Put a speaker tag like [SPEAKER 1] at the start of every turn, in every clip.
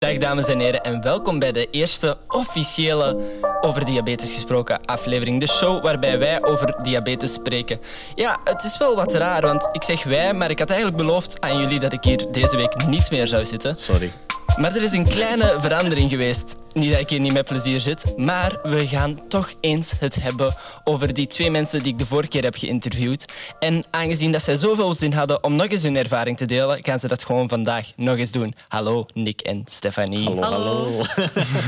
[SPEAKER 1] Dag dames en heren en welkom bij de eerste officiële over diabetes gesproken aflevering. De show waarbij wij over diabetes spreken. Ja, het is wel wat raar, want ik zeg wij, maar ik had eigenlijk beloofd aan jullie dat ik hier deze week niet meer zou zitten.
[SPEAKER 2] Sorry.
[SPEAKER 1] Maar er is een kleine verandering geweest. Niet dat ik hier niet met plezier zit, maar we gaan toch eens het hebben over die twee mensen die ik de vorige keer heb geïnterviewd. En aangezien dat zij zoveel zin hadden om nog eens hun ervaring te delen, gaan ze dat gewoon vandaag nog eens doen. Hallo, Nick en Stefanie.
[SPEAKER 2] Hallo, hallo.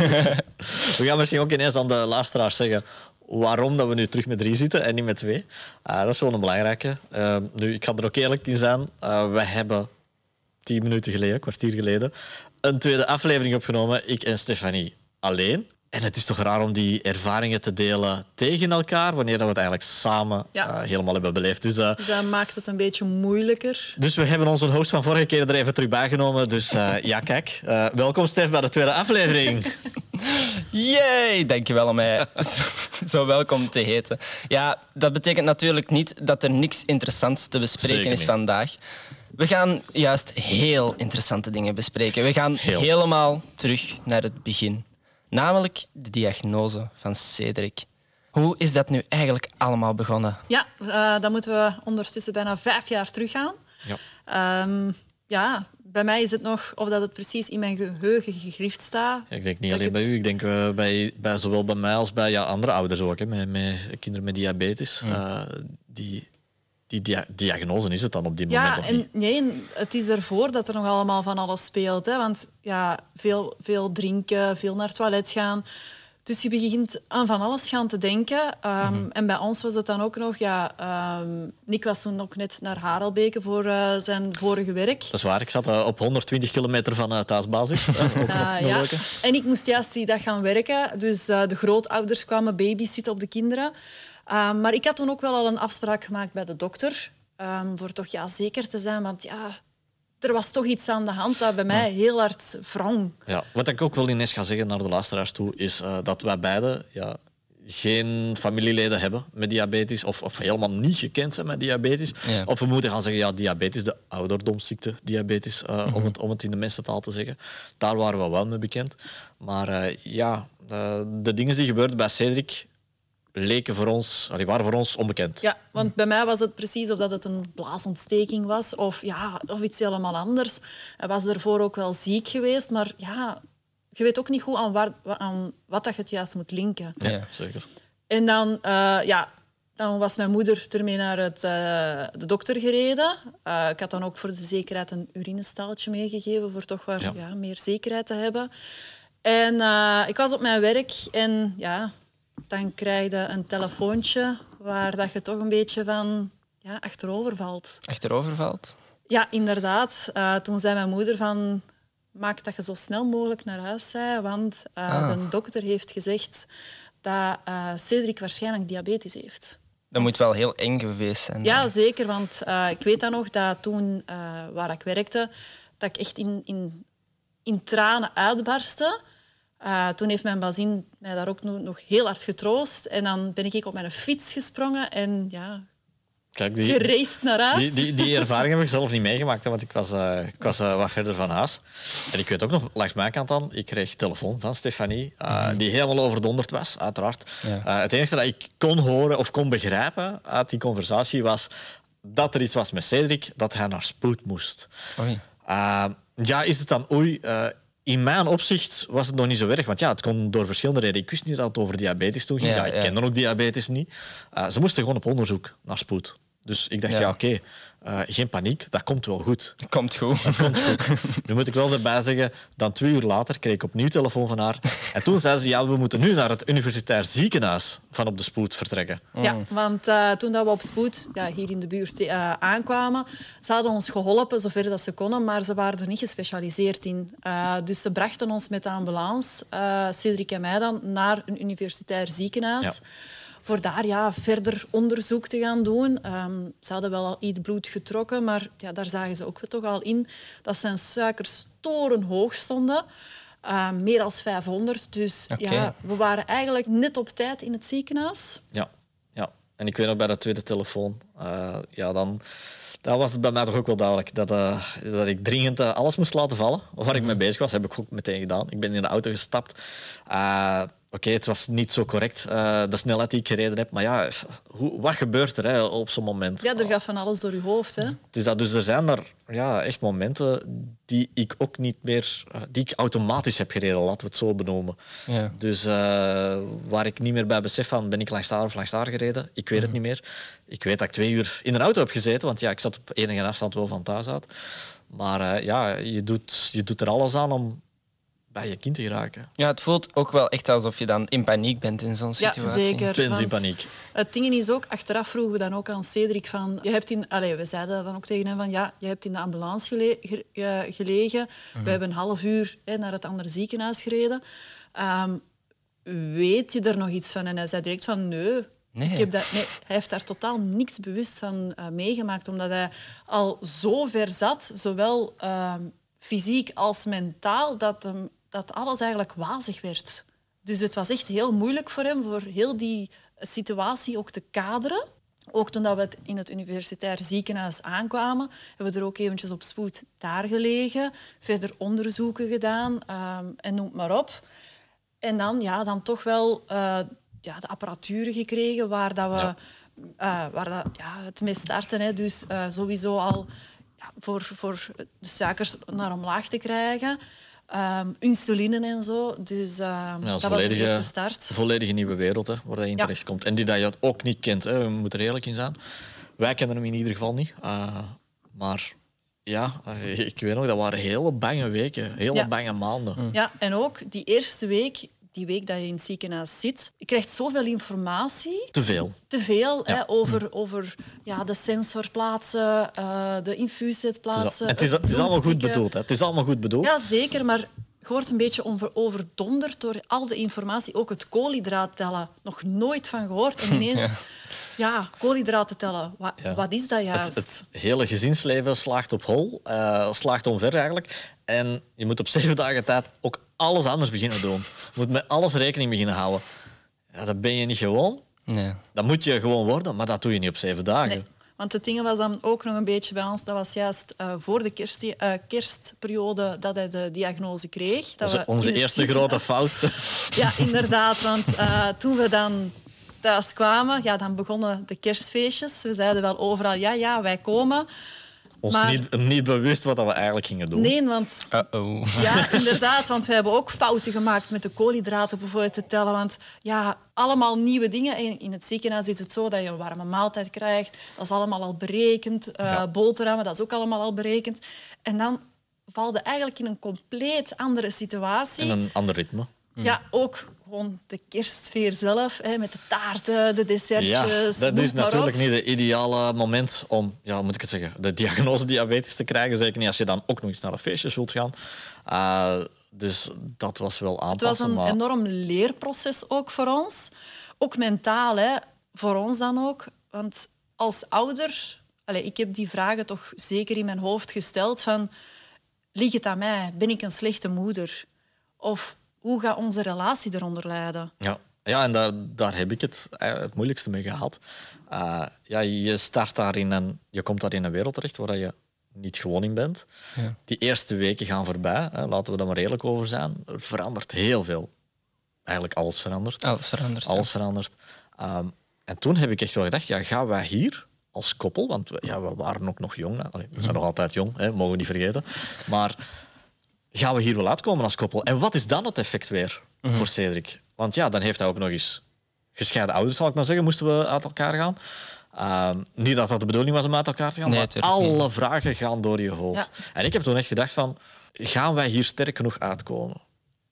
[SPEAKER 2] we gaan misschien ook ineens aan de luisteraars zeggen waarom dat we nu terug met drie zitten en niet met twee. Uh, dat is gewoon een belangrijke. Uh, nu, ik ga er ook eerlijk in zijn. Uh, we hebben tien minuten geleden, een kwartier geleden, een tweede aflevering opgenomen, ik en Stefanie alleen. En het is toch raar om die ervaringen te delen tegen elkaar, wanneer we het eigenlijk samen ja. uh, helemaal hebben beleefd.
[SPEAKER 3] Dus, uh, dus, dat maakt het een beetje moeilijker.
[SPEAKER 2] Dus we hebben onze host van vorige keer er even terug bijgenomen. Dus uh, ja, kijk. welkom Stef bij de tweede aflevering.
[SPEAKER 1] Yay, dankjewel om mij zo welkom te heten. Ja, dat betekent natuurlijk niet dat er niks interessants te bespreken is vandaag. We gaan juist heel interessante dingen bespreken. We gaan helemaal terug naar het begin. Namelijk de diagnose van Cedric. Hoe is dat nu eigenlijk allemaal begonnen?
[SPEAKER 3] Ja, uh, dan moeten we ondertussen bijna vijf jaar teruggaan. Ja. Um, ja, bij mij is het nog of dat het precies in mijn geheugen gegrift staat.
[SPEAKER 2] ik denk niet alleen bij u, ik denk uh, bij, bij, zowel bij mij als bij ja, andere ouders ook, hè, met, met kinderen met diabetes. Uh, die die diagnose is het dan op die moment
[SPEAKER 3] ja, en, Nee, het is ervoor dat er nog allemaal van alles speelt. Hè? Want ja, veel, veel drinken, veel naar het toilet gaan. Dus je begint aan van alles gaan te denken. Um, mm En bij ons was het dan ook nog... Ja, um, Nick was toen ook net naar Harelbeke voor uh, zijn vorige werk.
[SPEAKER 2] Dat is waar. Ik zat uh, op 120 kilometer van uh, thuisbasis. uh,
[SPEAKER 3] ja. En ik moest juist die dag gaan werken. Dus de grootouders kwamen babysitten op de kinderen. Um, maar ik had toen ook wel al een afspraak gemaakt bij de dokter. Um, voor toch ja, zeker te zijn, want ja, er was toch iets aan de hand dat bij mij heel hard wrong.
[SPEAKER 2] Ja, wat ik ook wel ineens ga zeggen naar de luisteraars toe, is uh, dat wij beiden ja, geen familieleden hebben met diabetes of, of helemaal niet gekend zijn met diabetes. Ja. Of we moeten gaan zeggen, ja, diabetes, de ouderdomsziekte diabetes, uh, mm -hmm. om, het, om het in de mensentaal te zeggen. Daar waren we wel mee bekend. Maar uh, ja, de dingen die gebeurden bij Cedric leken voor ons, die waren voor ons onbekend.
[SPEAKER 3] Ja, want bij mij was het precies of dat het een blaasontsteking was of, ja, of iets helemaal anders. Hij was ervoor ook wel ziek geweest, maar ja, je weet ook niet goed aan, waar, aan wat dat je het juist moet linken.
[SPEAKER 2] Ja, zeker.
[SPEAKER 3] En dan, uh, ja, dan was mijn moeder ermee naar het, uh, de dokter gereden. Uh, ik had dan ook voor de zekerheid een urinestaaltje meegegeven voor toch wat ja. ja. meer zekerheid te hebben. En ik was op mijn werk en ja, dan krijg je een telefoontje waar dat je toch een beetje van ja, achterover valt.
[SPEAKER 1] Achterover valt?
[SPEAKER 3] Ja, inderdaad. Uh, toen zei mijn moeder van... Maak dat je zo snel mogelijk naar huis zei, want uh, ah. de dokter heeft gezegd dat uh, Cedric waarschijnlijk diabetes heeft.
[SPEAKER 1] Dat moet wel heel eng geweest zijn.
[SPEAKER 3] Ja, zeker. Want ik weet dan nog dat toen waar ik werkte, dat ik echt in, in, in tranen uitbarstte. Uh, toen heeft mijn bazin mij daar ook nog heel hard getroost. En dan ben ik op mijn fiets gesprongen en ja, Kijk, die, geraced naar huis.
[SPEAKER 2] Die, die, die, ervaring heb ik zelf niet meegemaakt, want ik was, uh, ik was uh, wat verder van huis. En ik weet ook nog, langs mijn kant dan, ik kreeg telefoon van Stefanie, mm. die helemaal overdonderd was, uiteraard. Ja. het enige dat ik kon horen of kon begrijpen uit die conversatie was dat er iets was met Cedric, dat hij naar spoed moest. Oei. ja, is het dan oei? In mijn opzicht was het nog niet zo erg. Want ja, het kon door verschillende redenen. Ik wist niet dat het over diabetes toen ging. Ja, ja, ik kende ook diabetes niet. Uh, ze moesten gewoon op onderzoek naar spoed. Dus ik dacht, ja, ja oké, okay, uh, geen paniek, dat komt wel goed.
[SPEAKER 1] Komt goed.
[SPEAKER 2] Dat komt goed. nu moet ik wel erbij zeggen, dan twee uur later kreeg ik opnieuw telefoon van haar. En toen zei ze, ja, we moeten nu naar het universitair ziekenhuis van op de spoed vertrekken.
[SPEAKER 3] Ja, want uh, toen dat we op spoed ja, hier in de buurt uh, aankwamen, ze hadden ons geholpen zover dat ze konden, maar ze waren er niet gespecialiseerd in. dus ze brachten ons met de ambulance, Cedric en mij dan, naar een universitair ziekenhuis. Ja voor daar ja, verder onderzoek te gaan doen. Um, ze hadden wel al iets bloed getrokken, maar ja, daar zagen ze ook toch al in dat zijn suikers torenhoog stonden. Uh, meer dan 500. Dus okay. ja, we waren eigenlijk net op tijd in het ziekenhuis.
[SPEAKER 2] Ja, ja. en ik weet nog bij dat tweede telefoon. Uh, ja, dan dat was het bij mij toch ook wel duidelijk. Dat, uh, dat ik dringend uh, alles moest laten vallen. Waar ik mee bezig was, heb ik ook meteen gedaan. Ik ben in de auto gestapt. Oké, het was niet zo correct, uh, de snelheid die ik gereden heb. Maar ja, hoe, wat gebeurt er hè, op zo'n moment?
[SPEAKER 3] Ja, er gaat van alles door je hoofd. Hè?
[SPEAKER 2] Dus, dat, dus er zijn er ja, echt momenten die ik ook niet meer... Uh, die ik automatisch heb gereden, laten we het zo benoemen. Ja. Dus uh, waar ik niet meer bij besef van, ben ik langs daar of langs daar gereden? Ik weet mm. het niet meer. Ik weet dat ik twee uur in een auto heb gezeten, want ja, ik zat op enige afstand wel van thuis uit. Maar ja, je doet, je doet er alles aan om bij je kind te geraken.
[SPEAKER 1] Ja, het voelt ook wel echt alsof je dan in paniek bent in zo'n situatie.
[SPEAKER 3] Ja, zeker.
[SPEAKER 2] Je bent in paniek.
[SPEAKER 3] Het ding is ook, achteraf vroegen we dan ook aan Cedric van... Je hebt in, allez, we zeiden dan ook tegen hem van... Ja, je hebt in de ambulance gelegen. We hebben een half uur hè, naar het andere ziekenhuis gereden. Um, weet je er nog iets van? En hij zei direct van... Nee, Nee. Ik heb dat, nee, hij heeft daar totaal niks bewust van uh, meegemaakt, omdat hij al zo ver zat, zowel uh, fysiek als mentaal, dat hem dat alles eigenlijk wazig werd. Dus het was echt heel moeilijk voor hem, voor heel die situatie ook te kaderen. Ook toen we in het universitair ziekenhuis aankwamen, hebben we er ook eventjes op spoed daar gelegen, verder onderzoeken gedaan um, en noem maar op. En dan, ja, dan toch wel uh, ja, de apparatuur gekregen waar, dat we, ja. uh, waar dat, ja, het mee starten. Hè. Dus uh, sowieso al ja, voor, voor de suikers naar omlaag te krijgen. Um, insuline en zo. Dus uh, dat was de eerste start.
[SPEAKER 2] Een volledige nieuwe wereld hè, waar je in ja. terecht komt. En die dat je ook niet kent. Hè. We moeten er eerlijk in zijn. Wij kennen hem in ieder geval niet. Uh, maar ja, uh, ik weet nog, dat waren hele bange weken. Hele ja. bange maanden.
[SPEAKER 3] Mm. Ja, en ook die eerste week die week dat je in het ziekenhuis zit. Je krijgt zoveel informatie.
[SPEAKER 2] Te veel.
[SPEAKER 3] Te veel hè, over, hm. over ja, de sensorplaatsen, uh, de infuusetplaatsen.
[SPEAKER 2] Het is, het is allemaal goed bedoeld. Hè? Het is allemaal goed bedoeld.
[SPEAKER 3] Ja, zeker. Maar je wordt een beetje over, overdonderd door al de informatie. Ook het koolhydraat tellen. Nog nooit van gehoord. En ineens... Ja. Ja, koolhydraten tellen. Wat, ja. wat, is dat juist?
[SPEAKER 2] Het, het, hele gezinsleven slaagt op hol, uh, slaagt omver eigenlijk. En je moet op zeven dagen tijd ook alles anders beginnen doen. Je moet met alles rekening beginnen houden. Ja, dat ben je niet gewoon. Nee. Dat moet je gewoon worden, maar dat doe je niet op zeven dagen. Nee.
[SPEAKER 3] Want het ding was dan ook nog een beetje bij ons. Dat was juist uh, voor de kerst, uh, kerstperiode dat hij de diagnose kreeg.
[SPEAKER 2] Dat onze, onze eerste grote fout.
[SPEAKER 3] Ja, inderdaad. Want uh, toen we dan thuis kwamen, ja, dan begonnen de kerstfeestjes. We zeiden wel overal, ja, ja, wij komen
[SPEAKER 2] ons maar, niet, niet bewust wat we eigenlijk gingen doen.
[SPEAKER 3] Nee, want...
[SPEAKER 1] Uh-oh.
[SPEAKER 3] Ja, inderdaad. Want we hebben ook fouten gemaakt met de koolhydraten bijvoorbeeld te tellen. Want ja, allemaal nieuwe dingen. In het ziekenhuis is het zo dat je een warme maaltijd krijgt. Dat is allemaal al berekend. Uh, ja. Boterhammen, dat is ook allemaal al berekend. En dan valde eigenlijk in een compleet andere situatie.
[SPEAKER 2] In een ander ritme.
[SPEAKER 3] Ja, ook gewoon de kerstsfeer zelf, hè, met de taarten, de dessertjes.
[SPEAKER 2] Ja, dat is natuurlijk niet het ideale moment om, ja, moet ik het zeggen, de diagnose diabetes te krijgen. Zeker niet als je dan ook nog eens naar de feestjes wilt gaan. Uh, dus dat was wel aanpassen.
[SPEAKER 3] Het was een
[SPEAKER 2] maar...
[SPEAKER 3] enorm leerproces ook voor ons. Ook mentaal, hè, voor ons dan ook. Want als ouder, allez, ik heb die vragen toch zeker in mijn hoofd gesteld van... Ligt het aan mij? Ben ik een slechte moeder? Of hoe gaat onze relatie eronder lijden?
[SPEAKER 2] Ja, ja en daar, daar heb ik het, eh, het moeilijkste mee gehad. Uh, ja, je start daarin en je komt daar in een wereld terecht waar je niet gewoon in bent. Ja. Die eerste weken gaan voorbij, hè, laten we daar maar eerlijk over zijn. Er verandert heel veel. Eigenlijk alles verandert.
[SPEAKER 1] Alles verandert.
[SPEAKER 2] Alles verandert. Um, en toen heb ik echt wel gedacht, ja, gaan wij hier als koppel, want we, ja, we waren ook nog jong, Allee, we zijn nog altijd jong, hè, mogen we niet vergeten. Maar gaan we hier wel uitkomen als koppel? En wat is dan het effect weer mm -hmm. voor Cedric? Want ja, dan heeft hij ook nog eens gescheiden ouders, zal ik maar zeggen, moesten we uit elkaar gaan. Uh, niet dat dat de bedoeling was om uit elkaar te gaan, nee, maar alle niet. vragen gaan door je hoofd. Ja. En ik heb toen echt gedacht van, gaan wij hier sterk genoeg uitkomen?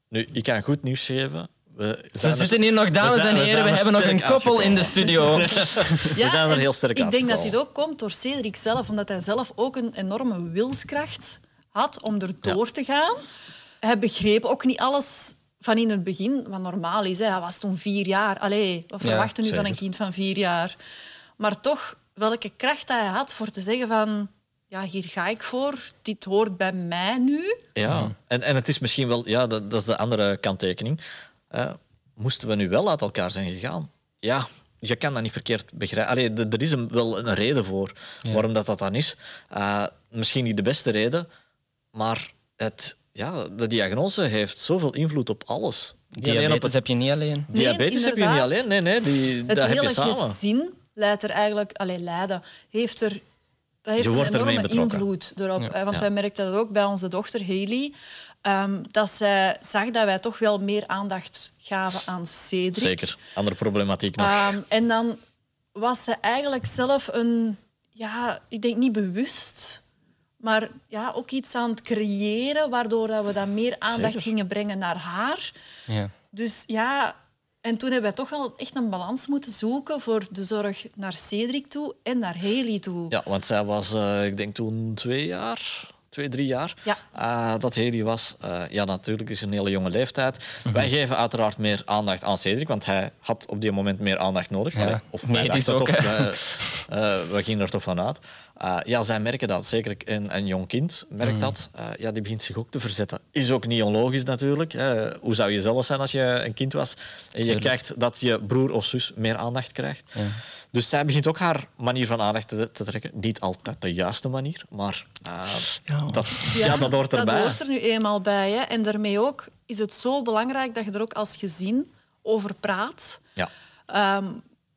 [SPEAKER 2] Nu, ik kan goed nieuws geven.
[SPEAKER 1] We Ze zitten hier nog, dames en heren. We, we hebben nog een koppel in de studio.
[SPEAKER 2] ja, we zijn er heel sterk
[SPEAKER 3] Ik denk dat dit ook komt door Cedric zelf, omdat hij zelf ook een enorme wilskracht had om erdoor ja. te gaan. Hij begreep ook niet alles van in het begin, wat normaal is. Hè. Hij was toen vier jaar. Allee, wat verwachten ja, nu van een kind van vier jaar? Maar toch, welke kracht hij had voor te zeggen van... Ja, hier ga ik voor. Dit hoort bij mij nu.
[SPEAKER 2] Ja, en, en het is misschien wel... Ja, dat, dat is de andere kanttekening. Uh, moesten we nu wel uit elkaar zijn gegaan? Ja, je kan dat niet verkeerd begrijpen. Allee, er is een, wel een reden voor waarom dat, dat dan is. Uh, misschien niet de beste reden, maar het, ja, de diagnose heeft zoveel invloed op alles. Alleen op
[SPEAKER 1] Diabetes
[SPEAKER 2] het
[SPEAKER 1] heb je niet alleen.
[SPEAKER 3] Nee,
[SPEAKER 2] diabetes heb je niet alleen. Nee, nee, die,
[SPEAKER 3] Het
[SPEAKER 2] dat heb
[SPEAKER 3] hele
[SPEAKER 2] je samen.
[SPEAKER 3] gezin leidt er eigenlijk... Allee, leiden. Heeft er... Dat heeft
[SPEAKER 2] Je
[SPEAKER 3] een
[SPEAKER 2] wordt
[SPEAKER 3] enorme invloed erop. Want
[SPEAKER 2] Ja.
[SPEAKER 3] wij merkten dat ook bij onze dochter Haley. ehm, dat zij zag dat wij toch wel meer aandacht gaven aan Cedric.
[SPEAKER 2] Zeker. Andere problematiek nog.
[SPEAKER 3] Ehm, en dan was ze eigenlijk zelf een, ja, ik denk niet bewust, maar ja, ook iets aan het creëren, waardoor dat we dan meer aandacht
[SPEAKER 2] Zeker.
[SPEAKER 3] gingen brengen naar haar.
[SPEAKER 1] Ja.
[SPEAKER 3] Dus ja, en toen hebben wij toch wel echt een balans moeten zoeken voor de zorg naar Cedric toe en naar Haley toe.
[SPEAKER 2] Ja, want zij was, eh, ik denk toen twee jaar, twee, drie jaar
[SPEAKER 3] Ja.
[SPEAKER 2] eh, dat Haley was. Eh, ja, natuurlijk is het een hele jonge leeftijd. Wij geven uiteraard meer aandacht aan Cedric, want hij had op die moment meer aandacht nodig.
[SPEAKER 1] Ja,
[SPEAKER 2] Allee, of
[SPEAKER 1] medisch ook,
[SPEAKER 2] eh, we gingen er toch van uit. Eh, ja, zij merken dat. Zeker een, een jong kind merkt
[SPEAKER 1] Mm.
[SPEAKER 2] dat. Eh, ja, die begint zich ook te verzetten. Is ook niet onlogisch natuurlijk. hè. Hoe zou je zelf zijn als je een kind was en je
[SPEAKER 1] Tuurlijk.
[SPEAKER 2] kijkt dat je broer of zus meer aandacht krijgt? Dus zij begint ook haar manier van aandacht te, te trekken. Niet altijd de juiste manier, maar eh,
[SPEAKER 1] Ja.
[SPEAKER 2] Dat, ja, dat hoort erbij.
[SPEAKER 3] Dat hoort er nu eenmaal bij. Hè. En daarmee ook is het zo belangrijk dat je er ook als gezin over praat.
[SPEAKER 2] Ja,
[SPEAKER 3] Ehm,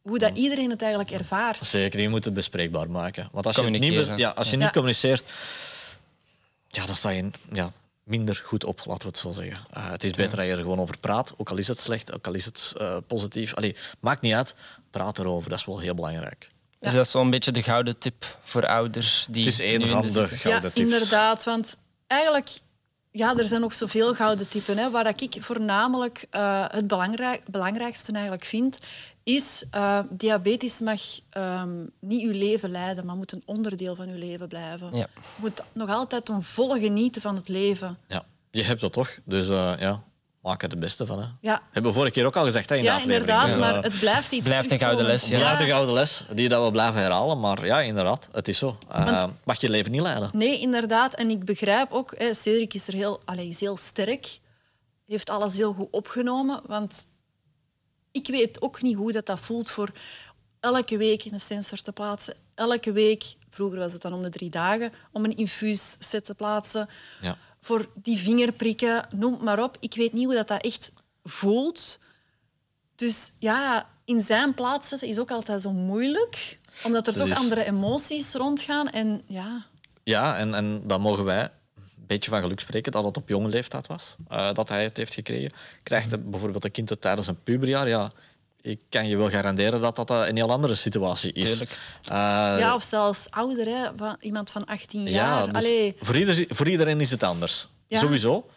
[SPEAKER 3] hoe dat iedereen het eigenlijk ervaart.
[SPEAKER 2] zeker. Je moet het bespreekbaar maken. Want als je, niet, ja, als je
[SPEAKER 3] Ja.
[SPEAKER 2] niet communiceert, ja, dan sta je ja, minder goed op, laten we het zo zeggen. Eh, het is beter dat je er gewoon over praat, ook al is het slecht, ook al is het eh, positief. Allee, maakt niet uit, praat erover. Dat is wel heel belangrijk.
[SPEAKER 1] Is dat zo'n beetje de gouden tip voor ouders? Die
[SPEAKER 2] Het is één
[SPEAKER 1] in
[SPEAKER 2] van de gouden
[SPEAKER 3] ja,
[SPEAKER 2] tips.
[SPEAKER 3] inderdaad. Want eigenlijk, ja, er zijn nog zoveel gouden typen. Hè, waar ik voornamelijk eh, het belangrijk, belangrijkste eigenlijk vind, is uh, diabetes mag um, niet uw leven leiden, maar moet een onderdeel van uw leven blijven.
[SPEAKER 1] Ja.
[SPEAKER 3] Je moet nog altijd ten volle genieten van het leven.
[SPEAKER 2] Ja, je hebt dat toch? Dus uh, ja, maak er het beste van. Hè.
[SPEAKER 3] Ja.
[SPEAKER 2] Hebben we vorige keer ook al gezegd hè, in de
[SPEAKER 3] Ja,
[SPEAKER 2] aflevering.
[SPEAKER 3] inderdaad,
[SPEAKER 2] Dus, uh,
[SPEAKER 3] maar het blijft iets
[SPEAKER 1] Blijft een gouden les, ja.
[SPEAKER 2] Het blijft een gouden les die dat we blijven herhalen. Maar ja, inderdaad, het is zo. Uh, mag je leven niet leiden.
[SPEAKER 3] Nee, inderdaad. En ik begrijp ook, hè, Cedric is, er heel, allez, is heel sterk. Heeft alles heel goed opgenomen. Want ik weet ook niet hoe dat, dat voelt voor elke week een sensor te plaatsen. Elke week, vroeger was het dan om de drie dagen, om een infuusset te plaatsen.
[SPEAKER 2] Ja.
[SPEAKER 3] Voor die vingerprikken, noem het maar op. Ik weet niet hoe dat, dat echt voelt. Dus ja, in zijn plaats zetten is ook altijd zo moeilijk. Omdat er
[SPEAKER 2] Dat
[SPEAKER 3] toch andere emoties rondgaan. En ja,
[SPEAKER 2] Ja, en, en dan mogen wij een beetje van geluk spreken dat het op jonge leeftijd was. eh, dat hij het heeft gekregen. Krijgt hij bijvoorbeeld een kind het tijdens een puberjaar, ja, ik kan je wel garanderen dat dat een heel andere situatie is. Eh,
[SPEAKER 3] Ja, of zelfs ouder, hè? van iemand van 18
[SPEAKER 2] ja,
[SPEAKER 3] jaar.
[SPEAKER 2] dus voor, ieder, voor iedereen is het anders.
[SPEAKER 3] Ja.
[SPEAKER 2] Sowieso.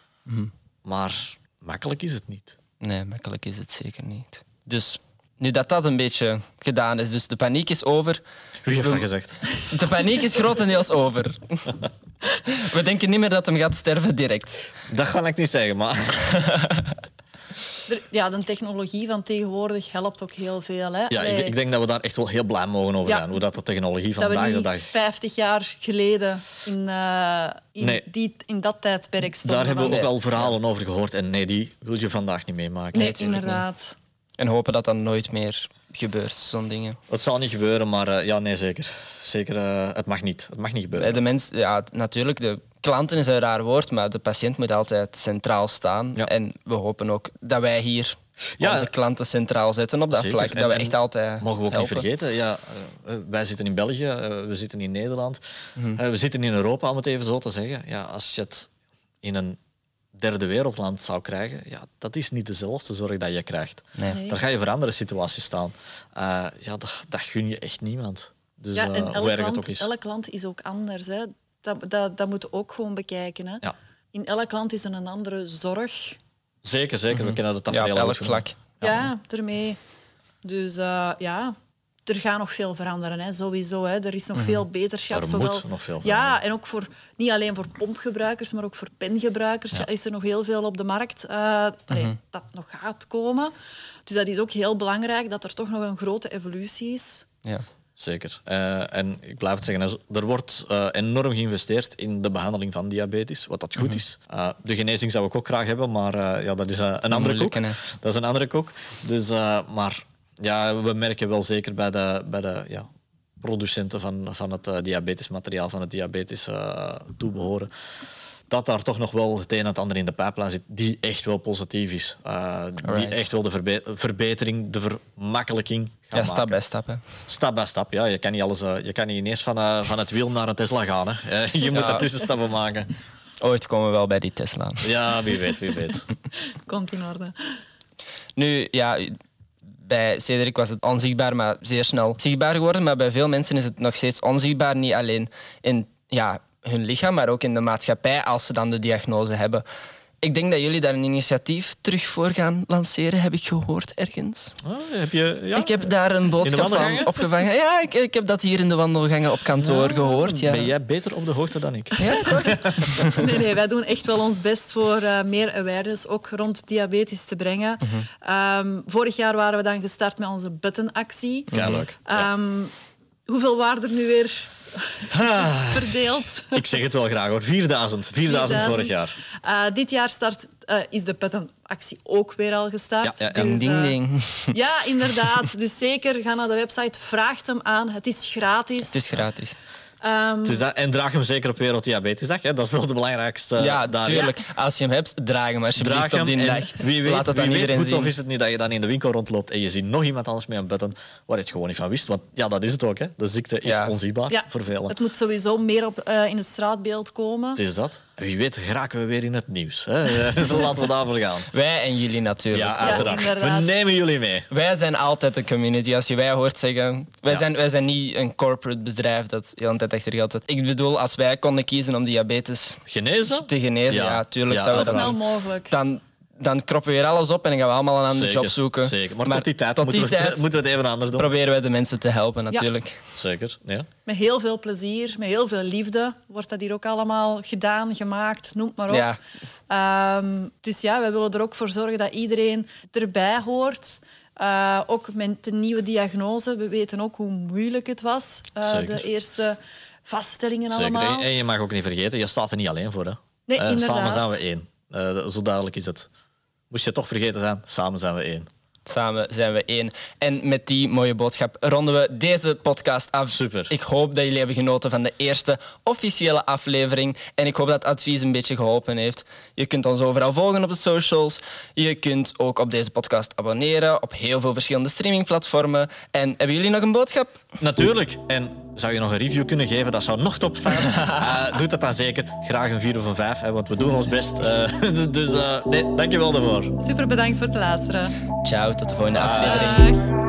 [SPEAKER 2] Maar makkelijk is het niet.
[SPEAKER 1] Nee, makkelijk is het zeker niet. Dus nu dat dat een beetje gedaan is, dus de paniek is over.
[SPEAKER 2] Wie heeft dat gezegd?
[SPEAKER 1] De paniek is grotendeels over. We denken niet meer dat hem gaat sterven direct.
[SPEAKER 2] Dat ga ik niet zeggen, maar...
[SPEAKER 3] ja, de technologie van tegenwoordig helpt ook heel veel. Hè?
[SPEAKER 2] Ja, ik, ik denk dat we daar echt wel heel blij mogen over
[SPEAKER 3] Ja.
[SPEAKER 2] zijn. Hoe dat de technologie vandaag de dag...
[SPEAKER 3] 50 jaar geleden in, eh, in,
[SPEAKER 2] Nee.
[SPEAKER 3] die, in dat tijdperk stonden.
[SPEAKER 2] Daar hebben we ook al verhalen over gehoord. En nee, die wil je vandaag niet meemaken.
[SPEAKER 3] Nee, inderdaad.
[SPEAKER 1] En hopen dat dat nooit meer gebeurt, zo'n dingen.
[SPEAKER 2] Het zal niet gebeuren, maar eh, ja, nee, zeker. Zeker, eh, het mag niet. Het mag niet gebeuren.
[SPEAKER 1] De mens, ja, natuurlijk, de klanten is een raar woord, maar de patiënt moet altijd centraal staan.
[SPEAKER 2] Ja.
[SPEAKER 1] En we hopen ook dat wij hier
[SPEAKER 2] Ja.
[SPEAKER 1] onze klanten centraal zetten op dat
[SPEAKER 2] Zeker.
[SPEAKER 1] vlak.
[SPEAKER 2] En-
[SPEAKER 1] Dat we echt altijd
[SPEAKER 2] Mogen we ook
[SPEAKER 1] helpen.
[SPEAKER 2] niet vergeten. Ja, eh, wij zitten in België, we zitten in Nederland,
[SPEAKER 1] Mhm.
[SPEAKER 2] we zitten in Europa, om het even zo te zeggen. Ja, als je het in een derde wereldland zou krijgen, ja, dat is niet dezelfde zorg dat je krijgt.
[SPEAKER 1] Nee.
[SPEAKER 3] Nee.
[SPEAKER 2] Daar ga je voor andere situaties staan. Eh, ja, dat, dat gun je echt niemand. Dus
[SPEAKER 3] ja,
[SPEAKER 2] eh,
[SPEAKER 3] en
[SPEAKER 2] hoe
[SPEAKER 3] elk
[SPEAKER 2] erg het
[SPEAKER 3] land,
[SPEAKER 2] ook is.
[SPEAKER 3] elk land is ook anders. Hè? Dat, dat, dat moeten we ook gewoon bekijken. Hè?
[SPEAKER 2] Ja.
[SPEAKER 3] In elk land is er een andere zorg.
[SPEAKER 2] Zeker, zeker. We kennen dat
[SPEAKER 1] Mhm. Ja,
[SPEAKER 2] tafereel
[SPEAKER 1] op elk
[SPEAKER 2] genoemd.
[SPEAKER 1] vlak.
[SPEAKER 3] Ja, ermee. Dus eh, ja, er gaat nog veel veranderen, hè, sowieso. Hè. Er is nog veel beterschap.
[SPEAKER 2] Er
[SPEAKER 3] zowel,
[SPEAKER 2] moet nog veel
[SPEAKER 3] Ja, en ook voor, niet alleen voor pompgebruikers, maar ook voor pengebruikers
[SPEAKER 2] Ja.
[SPEAKER 3] is er nog heel veel op de markt uh, allee, dat nog gaat komen. Dus dat is ook heel belangrijk, dat er toch nog een grote evolutie is.
[SPEAKER 1] Ja.
[SPEAKER 2] Zeker. Eh, en ik blijf het zeggen, er wordt eh, enorm geïnvesteerd in de behandeling van diabetes, wat dat goed is. Eh, de genezing zou ik ook graag hebben, maar eh, ja, dat is eh, een andere koek. Dat is een andere koek. Dus, eh, maar ja, we merken wel zeker bij de, bij de ja, producenten van, van het uh, diabetesmateriaal, van het diabetes uh, toebehoren, dat daar toch nog wel het een en het ander in de pijplijn zit die echt wel positief is. Uh, die echt wel de verbe verbetering, de vermakkelijking
[SPEAKER 1] Ja, stap bij stap. Hè.
[SPEAKER 2] Stap bij stap, ja. Je kan niet, alles, je kan niet ineens van, van het wiel naar een Tesla gaan. Hè. Je moet ja. er tussenstappen maken.
[SPEAKER 1] Ooit komen we wel bij die Tesla.
[SPEAKER 2] Ja, wie weet, wie weet.
[SPEAKER 3] Komt in orde.
[SPEAKER 1] Nu, ja, bij Cedric was het onzichtbaar, maar zeer snel zichtbaar geworden. Maar bij veel mensen is het nog steeds onzichtbaar. Niet alleen in ja, hun lichaam, maar ook in de maatschappij als ze dan de diagnose hebben. Ik denk dat jullie daar een initiatief terug voor gaan lanceren, heb ik gehoord ergens.
[SPEAKER 2] Oh, heb je, ja.
[SPEAKER 1] Ik heb daar een boodschap van opgevangen. Ja, ik, ik, heb dat hier in de wandelgangen op kantoor gehoord. Ja.
[SPEAKER 2] Ben jij beter op de hoogte dan ik?
[SPEAKER 1] Ja, toch?
[SPEAKER 3] nee, nee, wij doen echt wel ons best voor uh, meer awareness, ook rond diabetes te brengen. Mm -hmm. um, vorig jaar waren we dan gestart met onze buttonactie.
[SPEAKER 2] Ja, leuk.
[SPEAKER 3] Um, hoeveel waren er nu weer
[SPEAKER 2] Ah.
[SPEAKER 3] verdeeld.
[SPEAKER 2] Ik zeg het wel graag hoor. 4000. 4000 vorig jaar.
[SPEAKER 3] Uh, dit jaar start, uh, is de Puttenactie ook weer al gestart.
[SPEAKER 1] Ja, ja, dus, ding, ding.
[SPEAKER 3] Uh, ja, inderdaad. Dus zeker, ga naar de website, vraag hem aan. Het is gratis.
[SPEAKER 1] Het is gratis.
[SPEAKER 3] Um,
[SPEAKER 2] het is dat, en draag hem zeker op Werelddiabetesdag. Hè? Dat is wel de belangrijkste.
[SPEAKER 1] Ja,
[SPEAKER 2] daar.
[SPEAKER 1] tuurlijk. Ja. Als je hem hebt, draag hem alsjeblieft
[SPEAKER 2] draag hem,
[SPEAKER 1] op die dag.
[SPEAKER 2] Wie weet,
[SPEAKER 1] Laat het
[SPEAKER 2] wie
[SPEAKER 1] aan
[SPEAKER 2] weet
[SPEAKER 1] iedereen
[SPEAKER 2] goed
[SPEAKER 1] zien.
[SPEAKER 2] of is het niet dat je dan in de winkel rondloopt en je ziet nog iemand anders met een button waar je het gewoon niet van wist. Want ja, dat is het ook. Hè. De ziekte is
[SPEAKER 1] Ja.
[SPEAKER 2] onzichtbaar
[SPEAKER 3] ja,
[SPEAKER 2] voor velen.
[SPEAKER 3] Het moet sowieso meer op, uh, in het straatbeeld komen.
[SPEAKER 2] Het is dat. Wie weet geraken we weer in het nieuws. Hè? Laten we daarvoor gaan.
[SPEAKER 1] Wij en jullie natuurlijk.
[SPEAKER 2] Ja, uiteraard. we nemen jullie mee.
[SPEAKER 1] Wij zijn altijd een community. Als je wij hoort zeggen... Wij,
[SPEAKER 2] Ja.
[SPEAKER 1] zijn, wij zijn niet een corporate bedrijf dat de hele tijd achter geld zit. Ik bedoel, als wij konden kiezen om diabetes
[SPEAKER 2] Genezen?
[SPEAKER 1] te genezen, ja,
[SPEAKER 2] Ja.
[SPEAKER 1] tuurlijk
[SPEAKER 2] Ja,
[SPEAKER 1] zouden
[SPEAKER 3] Zo snel mogelijk.
[SPEAKER 1] Dan, dan kroppen we weer alles op en dan gaan we allemaal een andere job zoeken.
[SPEAKER 2] Zeker. Maar, tot die tijd,
[SPEAKER 1] tot
[SPEAKER 2] moeten,
[SPEAKER 1] die
[SPEAKER 2] we,
[SPEAKER 1] tijd
[SPEAKER 2] moeten we het even anders doen.
[SPEAKER 1] proberen wij de mensen te helpen, natuurlijk.
[SPEAKER 2] Zeker. Ja.
[SPEAKER 3] Met heel veel plezier, met heel veel liefde wordt dat hier ook allemaal gedaan, gemaakt, noem maar op.
[SPEAKER 1] Ja.
[SPEAKER 3] Ehm, dus ja, wij willen er ook voor zorgen dat iedereen erbij hoort. Uh, ook met de nieuwe diagnose. We weten ook hoe moeilijk het was. Uh,
[SPEAKER 2] Zeker.
[SPEAKER 3] de eerste vaststellingen
[SPEAKER 2] Zeker.
[SPEAKER 3] allemaal.
[SPEAKER 2] En, je mag ook niet vergeten, je staat er niet alleen voor. Hè.
[SPEAKER 3] Nee,
[SPEAKER 2] Eh,
[SPEAKER 3] inderdaad.
[SPEAKER 2] samen zijn we één. Eh, zo duidelijk is het. Moest je toch vergeten zijn, samen zijn we één.
[SPEAKER 1] Samen zijn we één. En met die mooie boodschap ronden we deze podcast af.
[SPEAKER 2] Super.
[SPEAKER 1] Ik hoop dat jullie hebben genoten van de eerste officiële aflevering. En ik hoop dat het advies een beetje geholpen heeft. Je kunt ons overal volgen op de socials. Je kunt ook op deze podcast abonneren op heel veel verschillende streamingplatformen. En hebben jullie nog een boodschap?
[SPEAKER 2] Natuurlijk. En zou je nog een review kunnen geven? Dat zou nog top staan. Eh, doe dat dan zeker. Graag een 4 of een 5, hè, want we doen ons best. Eh, dus eh nee, dankjewel daarvoor.
[SPEAKER 3] Super bedankt voor het luisteren.
[SPEAKER 1] Ciao, tot de volgende aflevering.